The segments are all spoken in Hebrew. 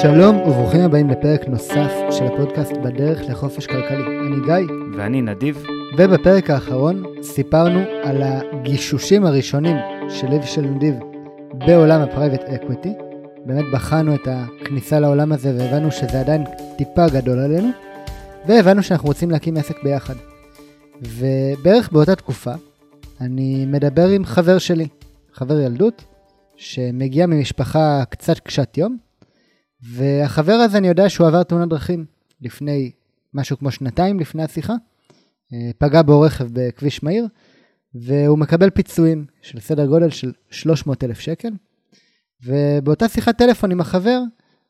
שלום וברוכים הבאים לפרק נוסף של הפודקאסט בדרך לחופש כלכלי. אני גיא. ואני נדיב. ובפרק האחרון סיפרנו על הגישושים הראשונים שלי ושל נדיב בעולם ה private equity. באמת בחנו את הכניסה לעולם הזה והבנו שזה עדיין טיפה גדול עלינו, והבנו שאנחנו רוצים להקים עסק ביחד. ובערך באותה תקופה אני מדבר עם חבר שלי, חבר ילדות, שמגיע ממשפחה קצת קשת יום, והחבר הזה אני יודע שהוא עבר תאונת דרכים לפני משהו כמו שנתיים לפני השיחה, אה, פגע בו רכב בכביש מהיר, והוא מקבל פיצויים של סדר גודל של 300 אלף שקל, ובאותה שיחת טלפון עם החבר,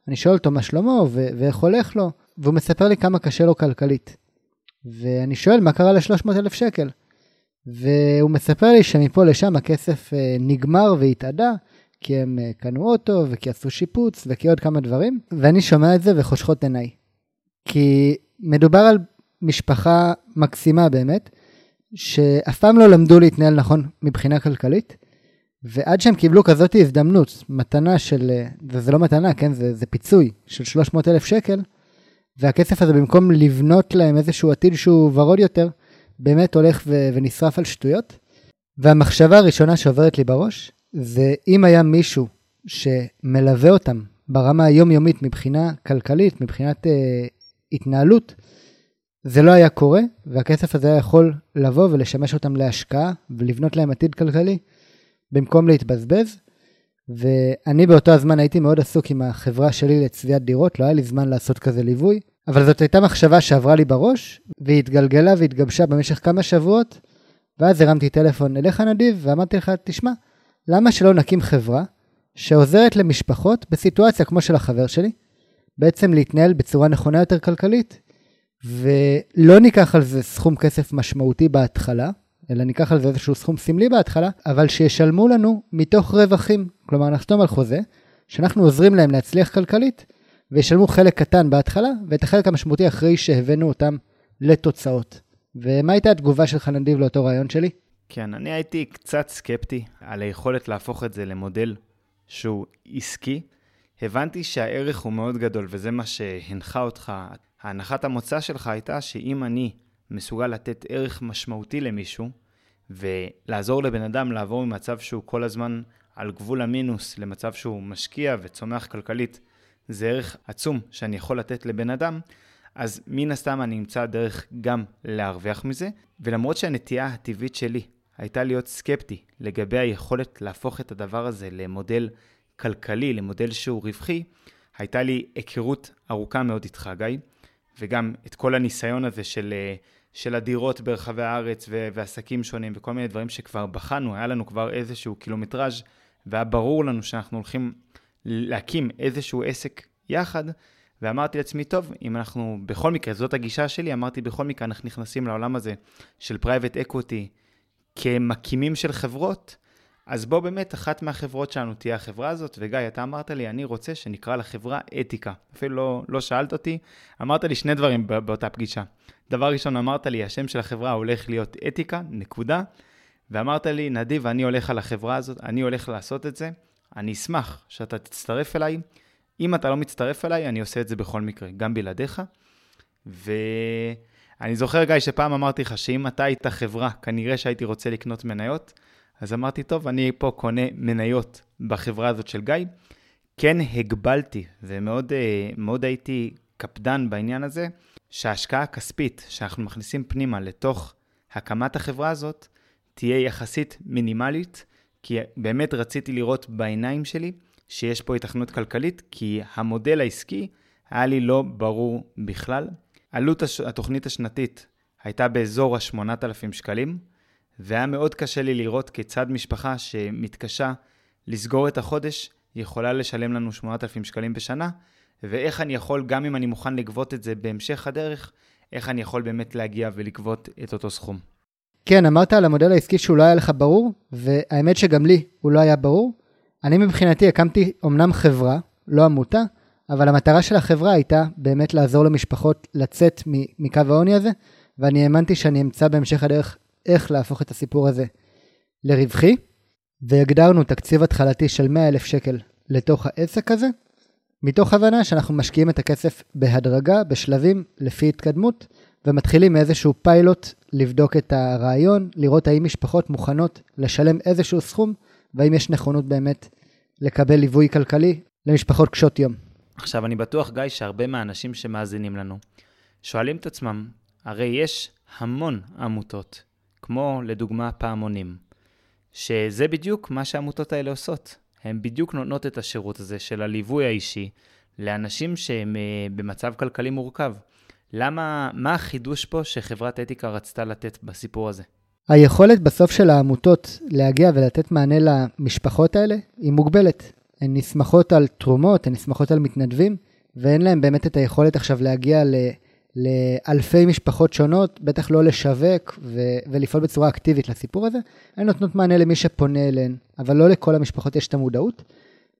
אני שואל אותו מה שלמה ואיך הולך לו, והוא מספר לי כמה קשה לו כלכלית. ואני שואל מה קרה ל-300 אלף שקל. והוא מספר לי שמפה לשם הכסף אה, נגמר והתאדה, כי הם אה, קנו אוטו, וכי עשו שיפוץ, וכי עוד כמה דברים, ואני שומע את זה וחושכות עיניי. כי מדובר על משפחה מקסימה באמת, שאף פעם לא למדו להתנהל נכון מבחינה כלכלית, ועד שהם קיבלו כזאת הזדמנות, מתנה של, אה, וזה לא מתנה, כן, זה, זה פיצוי של 300 אלף שקל, והכסף הזה במקום לבנות להם איזשהו עתיד שהוא ורוד יותר, באמת הולך ו- ונשרף על שטויות. והמחשבה הראשונה שעוברת לי בראש, זה אם היה מישהו שמלווה אותם ברמה היומיומית מבחינה כלכלית, מבחינת אה, התנהלות, זה לא היה קורה, והכסף הזה היה יכול לבוא ולשמש אותם להשקעה ולבנות להם עתיד כלכלי, במקום להתבזבז. ואני באותו הזמן הייתי מאוד עסוק עם החברה שלי לצביעת דירות, לא היה לי זמן לעשות כזה ליווי, אבל זאת הייתה מחשבה שעברה לי בראש, והיא התגלגלה והתגבשה במשך כמה שבועות, ואז הרמתי טלפון אליך נדיב, ואמרתי לך, תשמע, למה שלא נקים חברה שעוזרת למשפחות בסיטואציה כמו של החבר שלי, בעצם להתנהל בצורה נכונה יותר כלכלית, ולא ניקח על זה סכום כסף משמעותי בהתחלה, אלא ניקח על זה איזשהו סכום סמלי בהתחלה, אבל שישלמו לנו מתוך רווחים. כלומר, נחתום על חוזה, שאנחנו עוזרים להם להצליח כלכלית, וישלמו חלק קטן בהתחלה, ואת החלק המשמעותי אחרי שהבאנו אותם לתוצאות. ומה הייתה התגובה שלך, נדיב, לאותו רעיון שלי? כן, אני הייתי קצת סקפטי על היכולת להפוך את זה למודל שהוא עסקי. הבנתי שהערך הוא מאוד גדול, וזה מה שהנחה אותך. ההנחת המוצא שלך הייתה שאם אני מסוגל לתת ערך משמעותי למישהו, ולעזור לבן אדם לעבור ממצב שהוא כל הזמן על גבול המינוס למצב שהוא משקיע וצומח כלכלית, זה ערך עצום שאני יכול לתת לבן אדם, אז מן הסתם אני אמצא דרך גם להרוויח מזה, ולמרות שהנטייה הטבעית שלי הייתה להיות סקפטי לגבי היכולת להפוך את הדבר הזה למודל כלכלי, למודל שהוא רווחי, הייתה לי היכרות ארוכה מאוד איתך, גיא, וגם את כל הניסיון הזה של, אה, של הדירות ברחבי הארץ ו- ועסקים שונים וכל מיני דברים שכבר בחנו, היה לנו כבר איזשהו קילומטראז' והיה ברור לנו שאנחנו הולכים להקים איזשהו עסק יחד, ואמרתי לעצמי, טוב, אם אנחנו, בכל מקרה, זאת הגישה שלי, אמרתי, בכל מקרה, אנחנו נכנסים לעולם הזה של private equity כמקימים של חברות, אז בוא באמת, אחת מהחברות שלנו תהיה החברה הזאת, וגיא, אתה אמרת לי, אני רוצה שנקרא לחברה אתיקה. אפילו לא, לא שאלת אותי, אמרת לי שני דברים באותה פגישה. דבר ראשון, אמרת לי, השם של החברה הולך להיות אתיקה, נקודה. ואמרת לי, נדיב, אני הולך על החברה הזאת, אני הולך לעשות את זה, אני אשמח שאתה תצטרף אליי. אם אתה לא מצטרף אליי, אני עושה את זה בכל מקרה, גם בלעדיך. ואני זוכר, גיא, שפעם אמרתי לך שאם אתה היית חברה, כנראה שהייתי רוצה לקנות מניות. אז אמרתי, טוב, אני פה קונה מניות בחברה הזאת של גיא. כן הגבלתי, ומאוד מאוד הייתי קפדן בעניין הזה, שההשקעה הכספית שאנחנו מכניסים פנימה לתוך הקמת החברה הזאת, תהיה יחסית מינימלית, כי באמת רציתי לראות בעיניים שלי שיש פה התכנות כלכלית, כי המודל העסקי היה לי לא ברור בכלל. עלות הש... התוכנית השנתית הייתה באזור ה-8,000 שקלים, והיה מאוד קשה לי לראות כיצד משפחה שמתקשה לסגור את החודש יכולה לשלם לנו 8,000 שקלים בשנה, ואיך אני יכול, גם אם אני מוכן לגבות את זה בהמשך הדרך, איך אני יכול באמת להגיע ולגבות את אותו סכום. כן, אמרת על המודל העסקי שהוא לא היה לך ברור, והאמת שגם לי הוא לא היה ברור. אני מבחינתי הקמתי אמנם חברה, לא עמותה, אבל המטרה של החברה הייתה באמת לעזור למשפחות לצאת מקו העוני הזה, ואני האמנתי שאני אמצא בהמשך הדרך איך להפוך את הסיפור הזה לרווחי, והגדרנו תקציב התחלתי של 100,000 שקל לתוך העסק הזה, מתוך הבנה שאנחנו משקיעים את הכסף בהדרגה, בשלבים, לפי התקדמות, ומתחילים מאיזשהו פיילוט לבדוק את הרעיון, לראות האם משפחות מוכנות לשלם איזשהו סכום, והאם יש נכונות באמת לקבל ליווי כלכלי למשפחות קשות יום. עכשיו, אני בטוח, גיא, שהרבה מהאנשים שמאזינים לנו שואלים את עצמם, הרי יש המון עמותות, כמו לדוגמה פעמונים, שזה בדיוק מה שהעמותות האלה עושות. הן בדיוק נותנות את השירות הזה של הליווי האישי לאנשים שהם אה, במצב כלכלי מורכב. למה, מה החידוש פה שחברת אתיקה רצתה לתת בסיפור הזה? היכולת בסוף של העמותות להגיע ולתת מענה למשפחות האלה היא מוגבלת. הן נסמכות על תרומות, הן נסמכות על מתנדבים, ואין להן באמת את היכולת עכשיו להגיע ל... לאלפי משפחות שונות, בטח לא לשווק ו- ולפעול בצורה אקטיבית לסיפור הזה. הן נותנות מענה למי שפונה אליהן, אבל לא לכל המשפחות יש את המודעות.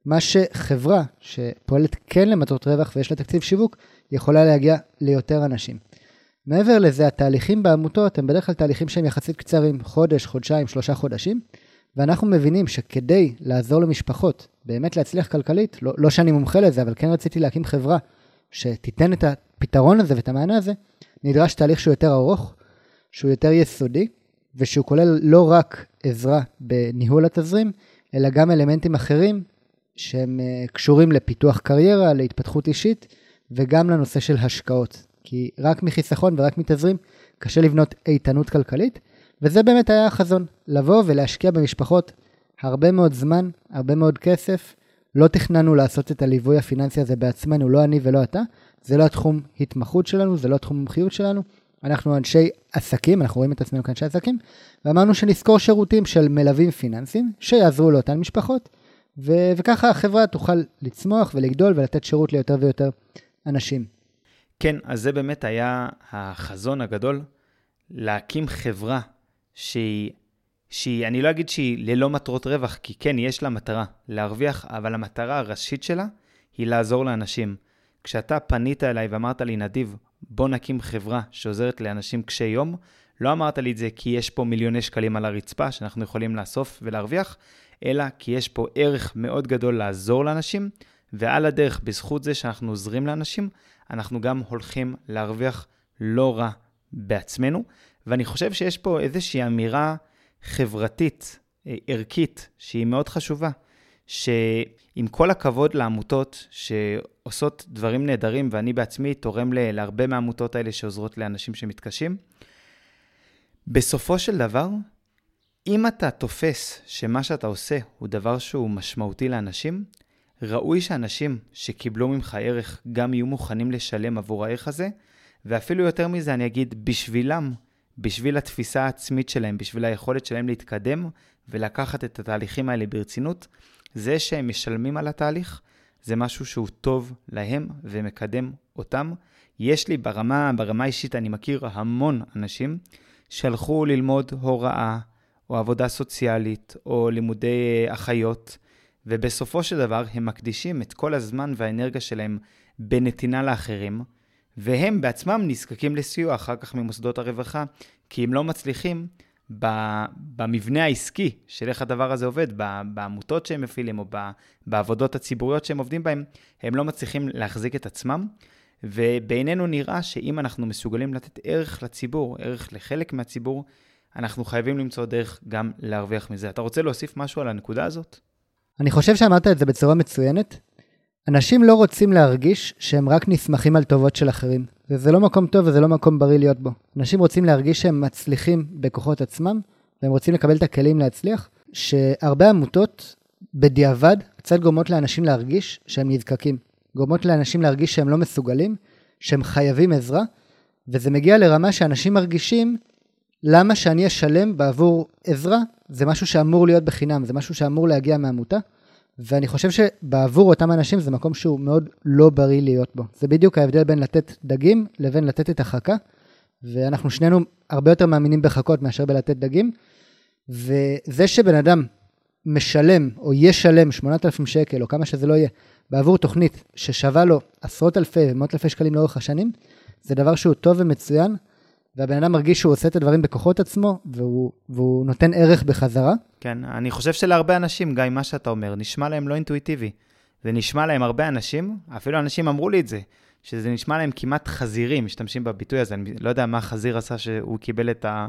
מה שחברה שפועלת כן למטרות רווח ויש לה תקציב שיווק, יכולה להגיע ליותר אנשים. מעבר לזה, התהליכים בעמותות הם בדרך כלל תהליכים שהם יחסית קצרים, חודש, חודשיים, שלושה חודשים, ואנחנו מבינים שכדי לעזור למשפחות באמת להצליח כלכלית, לא, לא שאני מומחה לזה, אבל כן רציתי להקים חברה שתיתן את הפתרון הזה ואת המענה הזה, נדרש תהליך שהוא יותר ארוך, שהוא יותר יסודי, ושהוא כולל לא רק עזרה בניהול התזרים, אלא גם אלמנטים אחרים שהם אה, קשורים לפיתוח קריירה, להתפתחות אישית, וגם לנושא של השקעות. כי רק מחיסכון ורק מתזרים קשה לבנות איתנות כלכלית, וזה באמת היה החזון, לבוא ולהשקיע במשפחות הרבה מאוד זמן, הרבה מאוד כסף. לא תכננו לעשות את הליווי הפיננסי הזה בעצמנו, לא אני ולא אתה. זה לא התחום התמחות שלנו, זה לא התחום מומחיות שלנו. אנחנו אנשי עסקים, אנחנו רואים את עצמנו כאנשי עסקים, ואמרנו שנזכור שירותים של מלווים פיננסיים שיעזרו לאותן משפחות, ו- וככה החברה תוכל לצמוח ולגדול ולתת שירות ליותר ויותר אנשים. כן, אז זה באמת היה החזון הגדול, להקים חברה שהיא, שהיא, אני לא אגיד שהיא ללא מטרות רווח, כי כן, יש לה מטרה להרוויח, אבל המטרה הראשית שלה היא לעזור לאנשים. כשאתה פנית אליי ואמרת לי, נדיב, בוא נקים חברה שעוזרת לאנשים קשי יום, לא אמרת לי את זה כי יש פה מיליוני שקלים על הרצפה שאנחנו יכולים לאסוף ולהרוויח, אלא כי יש פה ערך מאוד גדול לעזור לאנשים, ועל הדרך, בזכות זה שאנחנו עוזרים לאנשים, אנחנו גם הולכים להרוויח לא רע בעצמנו. ואני חושב שיש פה איזושהי אמירה חברתית, אה, ערכית, שהיא מאוד חשובה, שעם כל הכבוד לעמותות שעושות דברים נהדרים, ואני בעצמי תורם להרבה מהעמותות האלה שעוזרות לאנשים שמתקשים, בסופו של דבר, אם אתה תופס שמה שאתה עושה הוא דבר שהוא משמעותי לאנשים, ראוי שאנשים שקיבלו ממך ערך גם יהיו מוכנים לשלם עבור הערך הזה, ואפילו יותר מזה אני אגיד, בשבילם, בשביל התפיסה העצמית שלהם, בשביל היכולת שלהם להתקדם ולקחת את התהליכים האלה ברצינות, זה שהם משלמים על התהליך, זה משהו שהוא טוב להם ומקדם אותם. יש לי ברמה, ברמה אישית, אני מכיר המון אנשים שהלכו ללמוד הוראה, או עבודה סוציאלית, או לימודי אחיות, ובסופו של דבר הם מקדישים את כל הזמן והאנרגיה שלהם בנתינה לאחרים, והם בעצמם נזקקים לסיוע אחר כך ממוסדות הרווחה, כי הם לא מצליחים במבנה העסקי של איך הדבר הזה עובד, בעמותות שהם מפעילים או בעבודות הציבוריות שהם עובדים בהן, הם לא מצליחים להחזיק את עצמם. ובינינו נראה שאם אנחנו מסוגלים לתת ערך לציבור, ערך לחלק מהציבור, אנחנו חייבים למצוא דרך גם להרוויח מזה. אתה רוצה להוסיף משהו על הנקודה הזאת? אני חושב שאמרת את זה בצורה מצוינת. אנשים לא רוצים להרגיש שהם רק נסמכים על טובות של אחרים. וזה לא מקום טוב וזה לא מקום בריא להיות בו. אנשים רוצים להרגיש שהם מצליחים בכוחות עצמם, והם רוצים לקבל את הכלים להצליח, שהרבה עמותות בדיעבד קצת גורמות לאנשים להרגיש שהם נזקקים. גורמות לאנשים להרגיש שהם לא מסוגלים, שהם חייבים עזרה, וזה מגיע לרמה שאנשים מרגישים למה שאני אשלם בעבור עזרה, זה משהו שאמור להיות בחינם, זה משהו שאמור להגיע מעמותה, ואני חושב שבעבור אותם אנשים זה מקום שהוא מאוד לא בריא להיות בו. זה בדיוק ההבדל בין לתת דגים לבין לתת את החכה, ואנחנו שנינו הרבה יותר מאמינים בחכות מאשר בלתת דגים, וזה שבן אדם משלם או ישלם 8,000 שקל או כמה שזה לא יהיה בעבור תוכנית ששווה לו עשרות אלפי ומאות אלפי שקלים לאורך השנים, זה דבר שהוא טוב ומצוין, והבן אדם מרגיש שהוא עושה את הדברים בכוחות עצמו, והוא, והוא נותן ערך בחזרה. כן, אני חושב שלהרבה אנשים, גיא, מה שאתה אומר, נשמע להם לא אינטואיטיבי. זה נשמע להם הרבה אנשים, אפילו אנשים אמרו לי את זה, שזה נשמע להם כמעט חזירי, משתמשים בביטוי הזה, אני לא יודע מה החזיר עשה שהוא קיבל את, ה,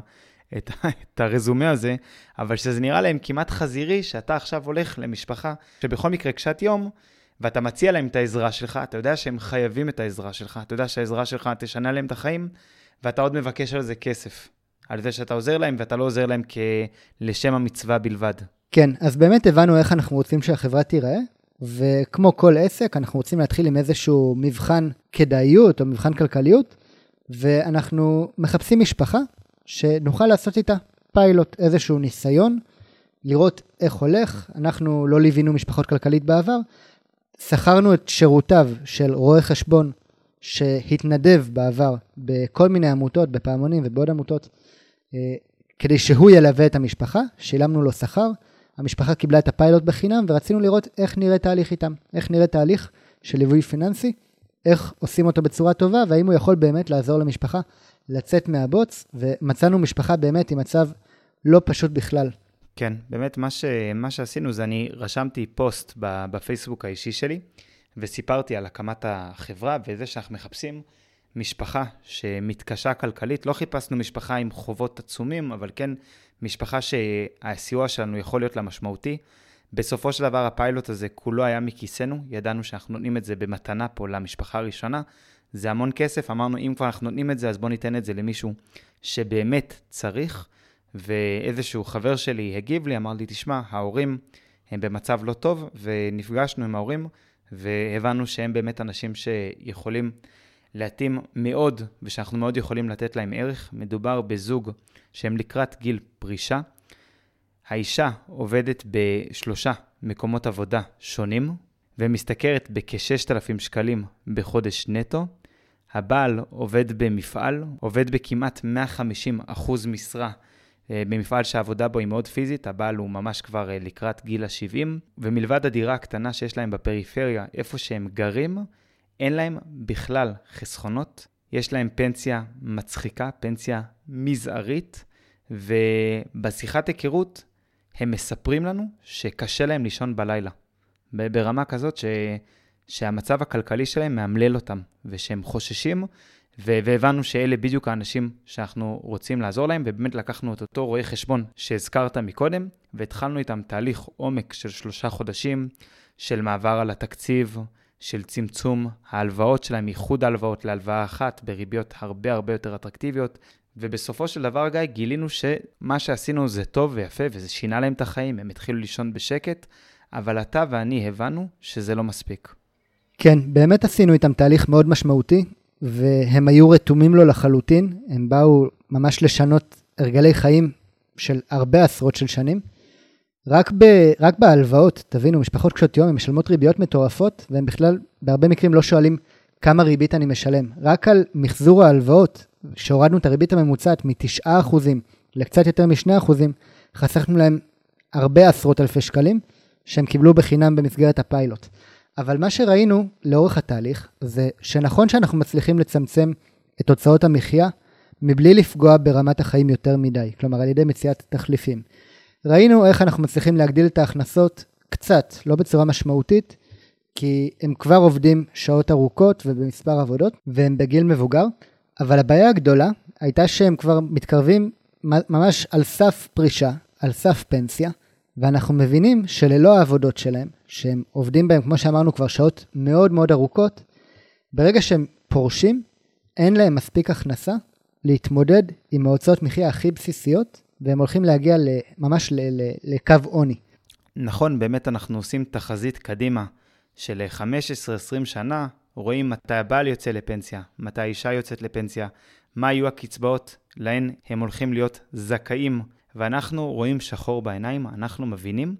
את, ה, את הרזומה הזה, אבל שזה נראה להם כמעט חזירי, שאתה עכשיו הולך למשפחה, שבכל מקרה קשת יום, ואתה מציע להם את העזרה שלך, אתה יודע שהם חייבים את העזרה שלך, אתה יודע שהעזרה שלך תשנה להם את החיים, ואתה עוד מבקש על זה כסף. על זה שאתה עוזר להם, ואתה לא עוזר להם. לשם המצווה בלבד. כן, אז באמת הבנו איך אנחנו רוצים שהחברה תיראה, וכמו כל עסק, אנחנו רוצים להתחיל עם איזשהו מבחן כדאיות או מבחן כלכליות, ואנחנו מחפשים משפחה שנוכל לעשות איתה פיילוט, איזשהו ניסיון, לראות איך הולך. אנחנו לא ליווינו משפחות כלכלית בעבר, שכרנו את שירותיו של רואה חשבון שהתנדב בעבר בכל מיני עמותות, בפעמונים ובעוד עמותות, אה, כדי שהוא ילווה את המשפחה, שילמנו לו שכר, המשפחה קיבלה את הפיילוט בחינם ורצינו לראות איך נראה תהליך איתם, איך נראה תהליך של ליווי פיננסי, איך עושים אותו בצורה טובה והאם הוא יכול באמת לעזור למשפחה לצאת מהבוץ, ומצאנו משפחה באמת עם מצב לא פשוט בכלל. כן, באמת מה, ש... מה שעשינו זה אני רשמתי פוסט בפייסבוק האישי שלי, וסיפרתי על הקמת החברה וזה שאנחנו מחפשים משפחה שמתקשה כלכלית. לא חיפשנו משפחה עם חובות עצומים, אבל כן משפחה שהסיוע שלנו יכול להיות לה משמעותי. בסופו של דבר הפיילוט הזה כולו היה מכיסנו, ידענו שאנחנו נותנים את זה במתנה פה למשפחה הראשונה. זה המון כסף, אמרנו אם כבר אנחנו נותנים את זה אז בואו ניתן את זה למישהו שבאמת צריך. ואיזשהו חבר שלי הגיב לי, אמר לי, תשמע, ההורים הם במצב לא טוב, ונפגשנו עם ההורים, והבנו שהם באמת אנשים שיכולים להתאים מאוד, ושאנחנו מאוד יכולים לתת להם ערך. מדובר בזוג שהם לקראת גיל פרישה. האישה עובדת בשלושה מקומות עבודה שונים, ומשתכרת בכ-6,000 שקלים בחודש נטו. הבעל עובד במפעל, עובד בכמעט 150 אחוז משרה במפעל שהעבודה בו היא מאוד פיזית, הבעל הוא ממש כבר אה, לקראת גיל ה-70, ומלבד הדירה הקטנה שיש להם בפריפריה, איפה שהם גרים, אין להם בכלל חסכונות. יש להם פנסיה מצחיקה, פנסיה מזערית, ובשיחת היכרות הם מספרים לנו שקשה להם לישון בלילה. ברמה כזאת ש... שהמצב הכלכלי שלהם מאמלל אותם, ושהם חוששים והבנו שאלה בדיוק האנשים שאנחנו רוצים לעזור להם, ובאמת לקחנו את אותו רואה חשבון שהזכרת מקודם, והתחלנו איתם תהליך עומק של שלושה חודשים של מעבר על התקציב, של צמצום ההלוואות שלהם, איחוד ההלוואות להלוואה אחת בריביות הרבה הרבה יותר אטרקטיביות. ובסופו של דבר, גיא, גילינו שמה שעשינו זה טוב ויפה, וזה שינה להם את החיים, הם התחילו לישון בשקט, אבל אתה ואני הבנו שזה לא מספיק. כן, באמת עשינו איתם תהליך מאוד משמעותי. והם היו רתומים לו לחלוטין, הם באו ממש לשנות הרגלי חיים של הרבה עשרות של שנים. רק, ב, רק בהלוואות, תבינו, משפחות קשות יום, הן משלמות ריביות מטורפות, והם בכלל, בהרבה מקרים לא שואלים כמה ריבית אני משלם. רק על מחזור ההלוואות, שהורדנו את הריבית הממוצעת מ-9% לקצת יותר מ-2%, חסכנו להם הרבה עשרות אלפי שקלים, שהם קיבלו בחינם במסגרת הפיילוט. אבל מה שראינו לאורך התהליך זה שנכון שאנחנו מצליחים לצמצם את הוצאות המחיה מבלי לפגוע ברמת החיים יותר מדי, כלומר על ידי מציאת תחליפים. ראינו איך אנחנו מצליחים להגדיל את ההכנסות קצת, לא בצורה משמעותית, כי הם כבר עובדים שעות ארוכות ובמספר עבודות, והם בגיל מבוגר, אבל הבעיה הגדולה הייתה שהם כבר מתקרבים ממש על סף פרישה, על סף פנסיה, ואנחנו מבינים שללא העבודות שלהם, שהם עובדים בהם, כמו שאמרנו, כבר שעות מאוד מאוד ארוכות, ברגע שהם פורשים, אין להם מספיק הכנסה להתמודד עם ההוצאות מחיה הכי בסיסיות, והם הולכים להגיע ממש לקו עוני. נכון, באמת אנחנו עושים תחזית קדימה של 15-20 שנה, רואים מתי הבעל יוצא לפנסיה, מתי האישה יוצאת לפנסיה, מה יהיו הקצבאות להן הם הולכים להיות זכאים ואנחנו רואים שחור בעיניים, אנחנו מבינים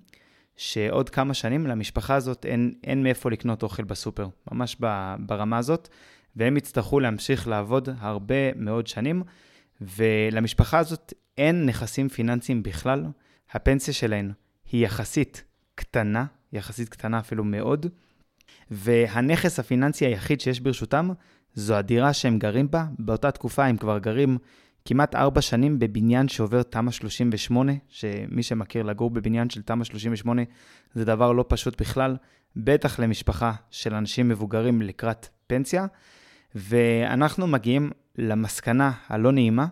שעוד כמה שנים למשפחה הזאת אין, אין מאיפה לקנות אוכל בסופר, ממש ברמה הזאת, והם יצטרכו להמשיך לעבוד הרבה מאוד שנים, ולמשפחה הזאת אין נכסים פיננסיים בכלל, הפנסיה שלהן היא יחסית קטנה, יחסית קטנה אפילו מאוד, והנכס הפיננסי היחיד שיש ברשותם זו הדירה שהם גרים בה, באותה תקופה הם כבר גרים כמעט ארבע שנים בבניין שעובר תמ"א 38, שמי שמכיר לגור בבניין של תמ"א 38 זה דבר לא פשוט בכלל, בטח למשפחה של אנשים מבוגרים לקראת פנסיה, ואנחנו מגיעים למסקנה הלא נעימה,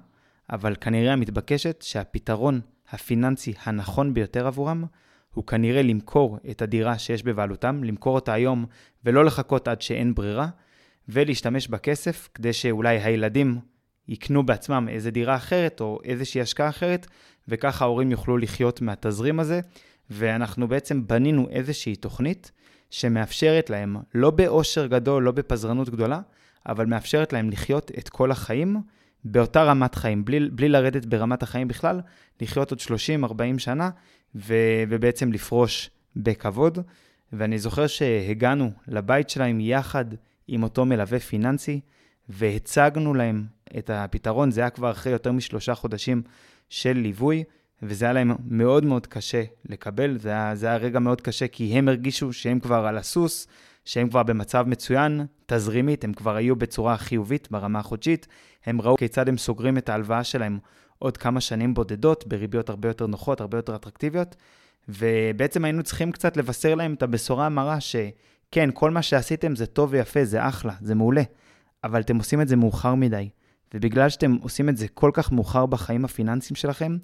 אבל כנראה המתבקשת, שהפתרון הפיננסי הנכון ביותר עבורם, הוא כנראה למכור את הדירה שיש בבעלותם, למכור אותה היום ולא לחכות עד שאין ברירה, ולהשתמש בכסף כדי שאולי הילדים יקנו בעצמם איזה דירה אחרת או איזושהי השקעה אחרת, וככה ההורים יוכלו לחיות מהתזרים הזה. ואנחנו בעצם בנינו איזושהי תוכנית שמאפשרת להם, לא באושר גדול, לא בפזרנות גדולה, אבל מאפשרת להם לחיות את כל החיים באותה רמת חיים, בלי, בלי לרדת ברמת החיים בכלל, לחיות עוד 30-40 שנה, ו, ובעצם לפרוש בכבוד. ואני זוכר שהגענו לבית שלהם יחד עם אותו מלווה פיננסי, והצגנו להם את הפתרון. זה היה כבר אחרי יותר משלושה חודשים של ליווי, וזה היה להם מאוד מאוד קשה לקבל. זה היה, זה היה רגע מאוד קשה, כי הם הרגישו שהם כבר על הסוס, שהם כבר במצב מצוין, תזרימית, הם כבר היו בצורה חיובית ברמה החודשית. הם ראו כיצד הם סוגרים את ההלוואה שלהם עוד כמה שנים בודדות, בריביות הרבה יותר נוחות, הרבה יותר אטרקטיביות. ובעצם היינו צריכים קצת לבשר להם את הבשורה המרה שכן, כל מה שעשיתם זה טוב ויפה, זה אחלה, זה מעולה, אבל אתם עושים את זה מאוחר מדי. ובגלל שאתם עושים את זה כל כך מאוחר בחיים הפיננסיים שלכם,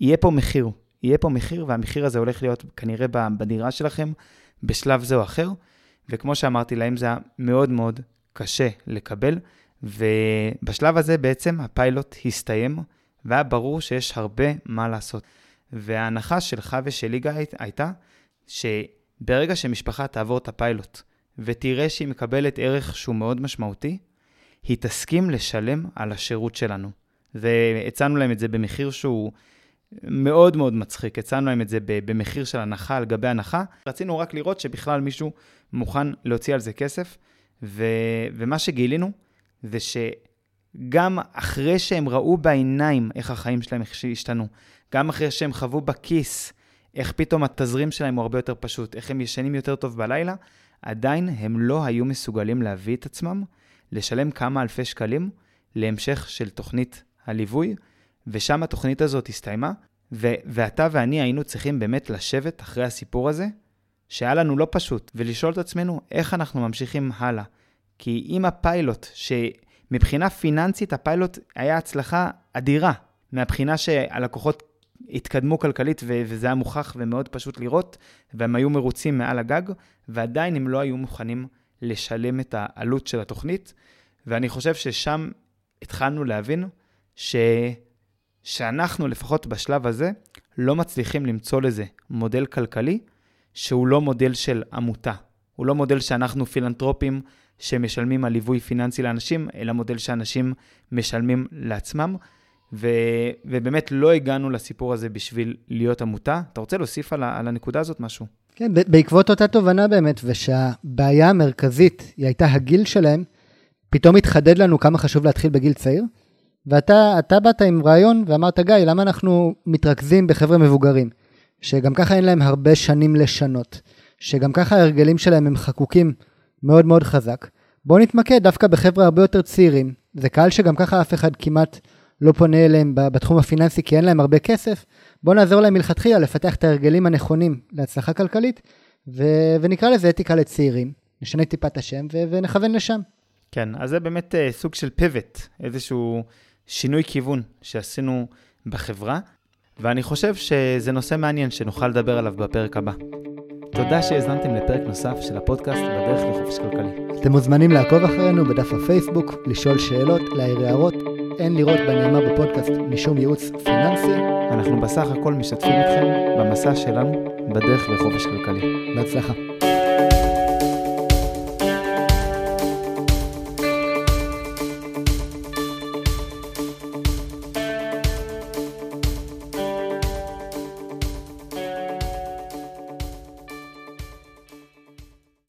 יהיה פה מחיר. יהיה פה מחיר, והמחיר הזה הולך להיות כנראה בדירה שלכם בשלב זה או אחר. וכמו שאמרתי להם, זה היה מאוד מאוד קשה לקבל. ובשלב הזה בעצם הפיילוט הסתיים, והיה ברור שיש הרבה מה לעשות. וההנחה שלך ושל ליגה הייתה שברגע שמשפחה תעבור את הפיילוט ותראה שהיא מקבלת ערך שהוא מאוד משמעותי, היא תסכים לשלם על השירות שלנו. והצענו להם את זה במחיר שהוא מאוד מאוד מצחיק. הצענו להם את זה במחיר של הנחה על גבי הנחה. רצינו רק לראות שבכלל מישהו מוכן להוציא על זה כסף, ו... ומה שגילינו זה שגם אחרי שהם ראו בעיניים איך החיים שלהם השתנו, גם אחרי שהם חוו בכיס איך פתאום התזרים שלהם הוא הרבה יותר פשוט, איך הם ישנים יותר טוב בלילה, עדיין הם לא היו מסוגלים להביא את עצמם לשלם כמה אלפי שקלים להמשך של תוכנית הליווי, ושם התוכנית הזאת הסתיימה, ו- ואתה ואני היינו צריכים באמת לשבת אחרי הסיפור הזה, שהיה לנו לא פשוט, ולשאול את עצמנו איך אנחנו ממשיכים הלאה. כי אם הפיילוט, שמבחינה פיננסית הפיילוט היה הצלחה אדירה, מהבחינה שהלקוחות התקדמו כלכלית ו- וזה היה מוכח ומאוד פשוט לראות, והם היו מרוצים מעל הגג, ועדיין הם לא היו מוכנים לשלם את העלות של התוכנית, ואני חושב ששם התחלנו להבין ש... שאנחנו, לפחות בשלב הזה, לא מצליחים למצוא לזה מודל כלכלי שהוא לא מודל של עמותה. הוא לא מודל שאנחנו פילנטרופים שמשלמים על ליווי פיננסי לאנשים, אלא מודל שאנשים משלמים לעצמם. ו, ובאמת לא הגענו לסיפור הזה בשביל להיות עמותה. אתה רוצה להוסיף על, על הנקודה הזאת משהו? כן, בעקבות אותה תובנה באמת, ושהבעיה המרכזית היא הייתה הגיל שלהם, פתאום התחדד לנו כמה חשוב להתחיל בגיל צעיר. ואתה באת עם רעיון ואמרת, גיא, למה אנחנו מתרכזים בחבר'ה מבוגרים, שגם ככה אין להם הרבה שנים לשנות, שגם ככה ההרגלים שלהם הם חקוקים מאוד מאוד חזק. בואו נתמקד דווקא בחבר'ה הרבה יותר צעירים. זה קהל שגם ככה אף אחד כמעט לא פונה אליהם בתחום הפיננסי כי אין להם הרבה כסף. בואו נעזור להם מלכתחילה לפתח את ההרגלים הנכונים להצלחה כלכלית, ו- ונקרא לזה אתיקה לצעירים. נשנה טיפה את השם ו- ונכוון לשם. כן, אז זה באמת uh, סוג של פיבט, איזשהו שינוי כיוון שעשינו בחברה, ואני חושב שזה נושא מעניין שנוכל לדבר עליו בפרק הבא. תודה שהאזנתם לפרק נוסף של הפודקאסט בדרך לחופש כלכלי. אתם מוזמנים לעקוב אחרינו בדף הפייסבוק, לשאול שאלות, להעיר הערות. אין לראות בנאמר בפודקאסט משום ייעוץ פיננסי. אנחנו בסך הכל משתפים אתכם במסע שלנו בדרך לחופש כלכלי. בהצלחה.